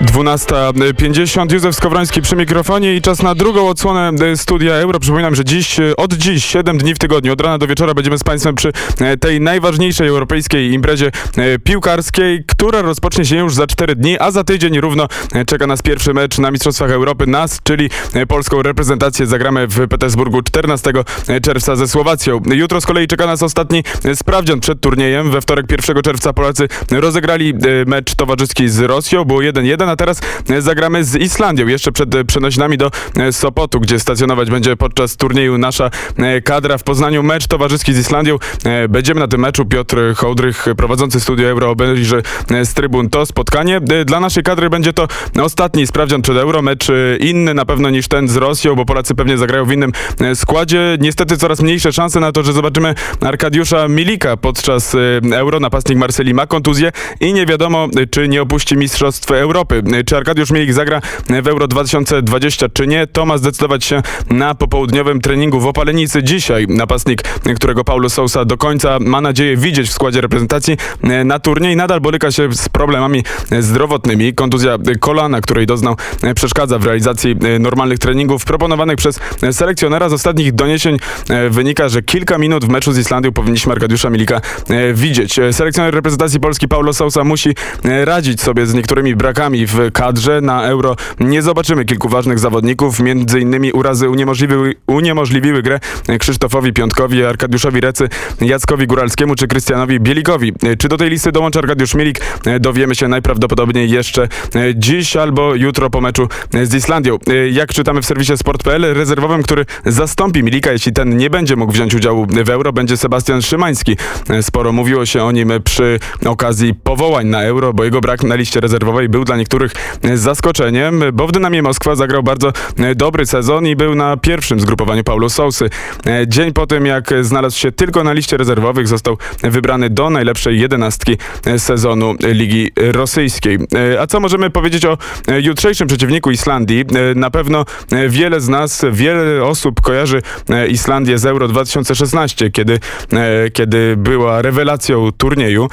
12.50, Józef Skowroński przy mikrofonie i czas na drugą odsłonę e, Studia Euro. Przypominam, że dziś, e, od dziś, 7 dni w tygodniu, od rana do wieczora będziemy z Państwem przy e, tej najważniejszej europejskiej imprezie piłkarskiej, która rozpocznie się już za 4 dni, a za tydzień równo czeka nas pierwszy mecz na Mistrzostwach Europy. Nas, czyli polską reprezentację, zagramy w Petersburgu 14 czerwca ze Słowacją. Jutro z kolei czeka nas ostatni sprawdzian przed turniejem. We wtorek 1 czerwca Polacy rozegrali mecz towarzyski z Rosją. Było 1-1 a teraz e, zagramy z Islandią, jeszcze przed e, przenośnami do e, Sopotu, gdzie stacjonować będzie podczas turnieju nasza kadra w Poznaniu. Mecz towarzyski z Islandią. Będziemy na tym meczu. Piotr Hołdrych, prowadzący studio Euro, obejrzy z trybun to spotkanie. Dla naszej kadry będzie to ostatni sprawdzian przed Euro. Mecz inny na pewno niż ten z Rosją, bo Polacy pewnie zagrają w innym składzie. Niestety coraz mniejsze szanse na to, że zobaczymy Arkadiusza Milika podczas Euro. Napastnik Marsylii ma kontuzję i nie wiadomo, czy nie opuści Mistrzostw Europy. Europy. Czy Arkadiusz Milik zagra w Euro 2020 czy nie? To ma zdecydować się na popołudniowym treningu w Opalenicy dzisiaj. Napastnik, którego Paulo Sousa do końca ma nadzieję widzieć w składzie reprezentacji na turniej, nadal boryka się z problemami zdrowotnymi. Kontuzja kolana, której doznał, przeszkadza w realizacji normalnych treningów proponowanych przez selekcjonera. Z ostatnich doniesień wynika, że kilka minut w meczu z Islandią powinniśmy Arkadiusza Milika widzieć. Selekcjoner reprezentacji Polski Paulo Sousa musi radzić sobie z niektórymi brakami w kadrze. Na Euro nie zobaczymy kilku ważnych zawodników, między innymi urazy uniemożliwiły, uniemożliwiły grę Krzysztofowi Piątkowi, Arkadiuszowi Recy, Jackowi Góralskiemu czy Krystianowi Bielikowi. Czy do tej listy dołączy Arkadiusz Milik? Dowiemy się najprawdopodobniej jeszcze dziś albo jutro po meczu z Islandią. Jak czytamy w serwisie sport.pl, rezerwowym, który zastąpi Milika, jeśli ten nie będzie mógł wziąć udziału w Euro, będzie Sebastian Szymański. Sporo mówiło się o nim przy okazji powołań na Euro, bo jego brak na liście rezerwowej był dla niektórych niektórych zaskoczeniem, bo w Dynamie Moskwa zagrał bardzo dobry sezon i był na pierwszym zgrupowaniu Paulo Sousy. Dzień po tym, jak znalazł się tylko na liście rezerwowych, został wybrany do najlepszej jedenastki sezonu Ligi Rosyjskiej. A co możemy powiedzieć o jutrzejszym przeciwniku Islandii? Na pewno wiele z nas, wiele osób kojarzy Islandię z Euro 2016, kiedy, kiedy była rewelacją turnieju.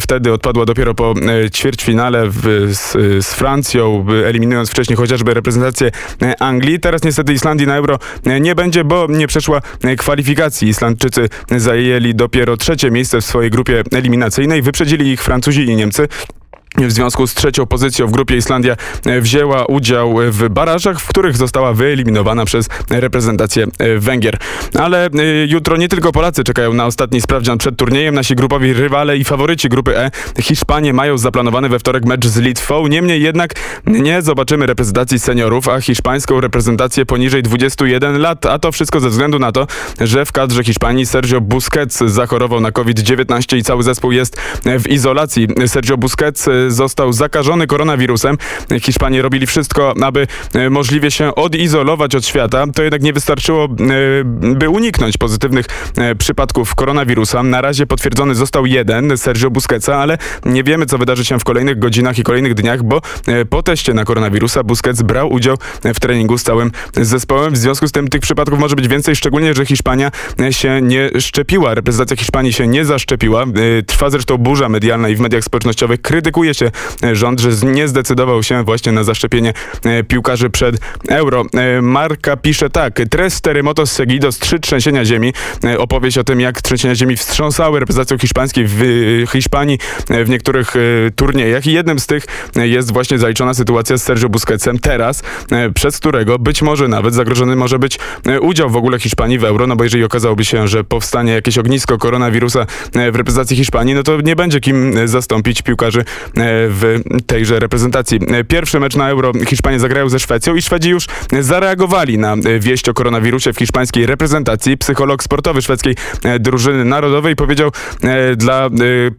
Wtedy odpadła dopiero po ćwierćfinale w, z, z Francją, eliminując wcześniej chociażby reprezentację e, Anglii. Teraz niestety Islandii na Euro e, nie będzie, bo nie przeszła e, kwalifikacji. Islandczycy zajęli dopiero trzecie miejsce w swojej grupie eliminacyjnej. Wyprzedzili ich Francuzi i Niemcy. W związku z trzecią pozycją w grupie Islandia e, wzięła udział w barażach, w których została wyeliminowana przez reprezentację e, Węgier. Ale e, jutro nie tylko Polacy czekają na ostatni sprawdzian przed turniejem. Nasi grupowi rywale i faworyci grupy E, Hiszpanie, mają zaplanowany we wtorek mecz z Litwą. Niemniej jednak nie zobaczymy reprezentacji seniorów, a hiszpańską reprezentację poniżej 21 lat. A to wszystko ze względu na to, że w kadrze Hiszpanii Sergio Busquets zachorował na COVID-19 i cały zespół jest w izolacji. Sergio Busquets został zakażony koronawirusem. Hiszpanie robili wszystko, aby e, możliwie się odizolować od świata. To jednak nie wystarczyło, e, by uniknąć pozytywnych e, przypadków koronawirusa. Na razie potwierdzony został jeden, Sergio Busquetsa, ale nie wiemy, co wydarzy się w kolejnych godzinach i kolejnych dniach, bo po teście na koronawirusa Busquets brał udział w treningu z całym zespołem. W związku z tym tych przypadków może być więcej, szczególnie, że Hiszpania się nie szczepiła. Reprezentacja Hiszpanii się nie zaszczepiła. Trwa zresztą burza medialna i w mediach społecznościowych krytykuje e, rząd, że nie zdecydował się właśnie na zaszczepienie e, piłkarzy przed euro. E, Marka pisze tak. Tres terremotos seguidos, trzy trzęsienia ziemi. Opowieść o tym, jak trzęsienia ziemi wstrząsały reprezentacją hiszpańskiej w Hiszpanii w niektórych turniejach i jednym z tych jest właśnie zaliczona sytuacja z Sergio Busquetsem teraz, przez którego być może nawet zagrożony może być udział w ogóle Hiszpanii w euro, no bo jeżeli okazałoby się, że powstanie jakieś ognisko koronawirusa w reprezentacji Hiszpanii, no to nie będzie kim zastąpić piłkarzy w tejże reprezentacji. Pierwszy mecz na Euro Hiszpanie zagrają ze Szwecją i Szwedzi już zareagowali na wieść o koronawirusie w hiszpańskiej reprezentacji. Psycholog sportowy szwedzkiej drużyny narodowej powiedział dla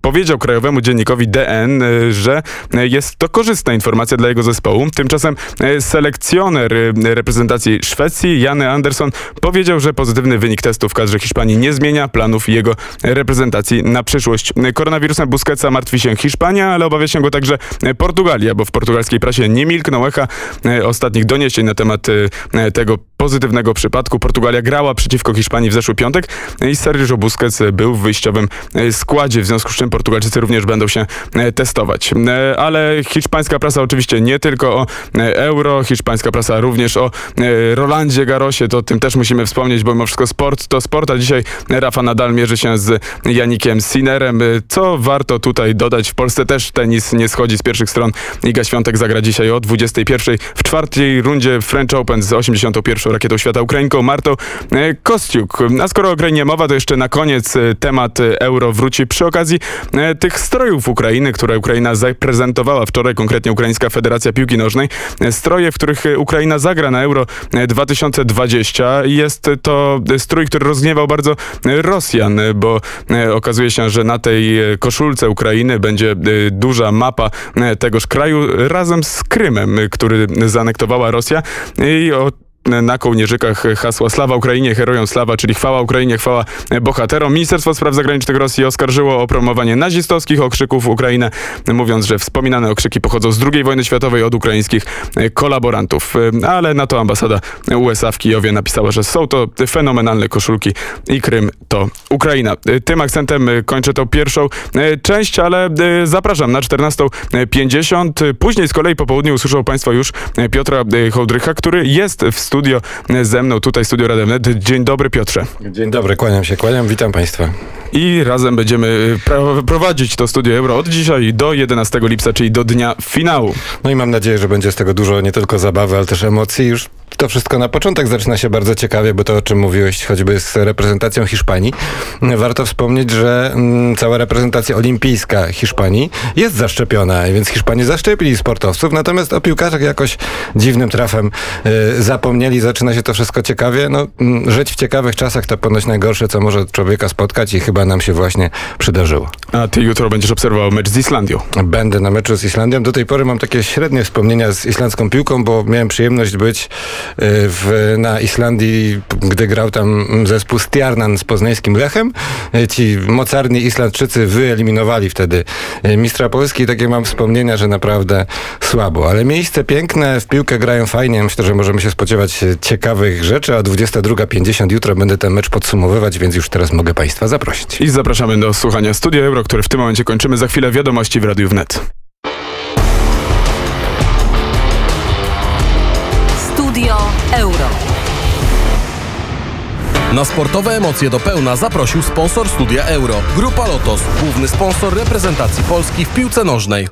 powiedział krajowemu dziennikowi DN, że jest to korzystna informacja dla jego zespołu. Tymczasem selekcjoner reprezentacji Szwecji, Jany Andersson, powiedział, że pozytywny wynik testu w kadrze Hiszpanii nie zmienia planów jego reprezentacji na przyszłość. Koronawirusem Busquetsa martwi się Hiszpania, ale obawia sięgło także e, Portugalia, bo w portugalskiej prasie nie milkną echa e, ostatnich doniesień na temat e, tego pozytywnego przypadku. Portugalia grała przeciwko Hiszpanii w zeszły piątek i Sergio Busquets był w wyjściowym składzie, w związku z czym Portugalczycy również będą się testować. Ale hiszpańska prasa oczywiście nie tylko o euro, hiszpańska prasa również o Rolandzie Garosie, to o tym też musimy wspomnieć, bo mimo wszystko sport to sport, a dzisiaj Rafa Nadal mierzy się z Janikiem Sinerem. Co warto tutaj dodać, w Polsce też tenis nie schodzi z pierwszych stron. Iga Świątek zagra dzisiaj o 21 w czwartej rundzie French Open z 81 rakietą świata Ukrainką Martą e, Kostiuk. A skoro o Ukrainie mowa, to jeszcze na koniec e, temat euro wróci przy okazji e, tych strojów Ukrainy, które Ukraina zaprezentowała wczoraj, konkretnie Ukraińska Federacja Piłki Nożnej. Stroje, w których Ukraina zagra na euro e, 2020. Jest to strój, który rozgniewał bardzo Rosjan, bo okazuje się, że na tej koszulce Ukrainy będzie e, duża mapa e, tegoż kraju razem z Krymem, e, który zaanektowała Rosja. I o na kołnierzykach hasła Slawa Ukrainie, herojom Slawa, czyli chwała Ukrainie, chwała bohaterom. Ministerstwo Spraw Zagranicznych Rosji oskarżyło o promowanie nazistowskich okrzyków Ukrainę, mówiąc, że wspominane okrzyki pochodzą z II wojny światowej od ukraińskich kolaborantów. Ale na to ambasada USA w Kijowie napisała, że są to fenomenalne koszulki i Krym to Ukraina. Tym akcentem kończę tą pierwszą część, ale zapraszam na 14.50. Później z kolei po południu usłyszą Państwo już Piotra Hołdrycha, który jest w studio ze mną, tutaj studio Rademnet. Dzień dobry Piotrze. Dzień dobry, kłaniam się, kłaniam, witam Państwa. I razem będziemy pra- prowadzić to studio Euro od dzisiaj do 11 lipca, czyli do dnia finału. No i mam nadzieję, że będzie z tego dużo nie tylko zabawy, ale też emocji. Już to wszystko na początek zaczyna się bardzo ciekawie, bo to o czym mówiłeś, choćby z reprezentacją Hiszpanii. Warto wspomnieć, że mm, cała reprezentacja olimpijska Hiszpanii jest zaszczepiona, więc Hiszpanie zaszczepili sportowców, natomiast o piłkarzach jakoś dziwnym trafem y, zapomnieli. Zaczyna się to wszystko ciekawie. No, mm, żyć w ciekawych czasach to ponoć najgorsze, co może człowieka spotkać i chyba nam się właśnie przydarzyło. A ty jutro będziesz obserwował mecz z Islandią. Będę na meczu z Islandią. Do tej pory mam takie średnie wspomnienia z islandzką piłką, bo miałem przyjemność być y, w, na Islandii, gdy grał tam zespół Stjarnan z poznańskim Lechem. Y, Ci mocarni Islandczycy wyeliminowali wtedy y, mistrza Polski i takie mam wspomnienia, że naprawdę słabo. Ale miejsce piękne, w piłkę grają fajnie. Myślę, że możemy się spodziewać ciekawych rzeczy, a 22.50 jutro będę ten mecz podsumowywać, więc już teraz mogę Państwa zaprosić. I zapraszamy do słuchania Studia Euro, które w tym momencie kończymy. Za chwilę wiadomości w Radiu Wnet. Studio Euro. Na sportowe emocje do pełna zaprosił sponsor studia Euro. Grupa Lotos, główny sponsor reprezentacji Polski w piłce nożnej.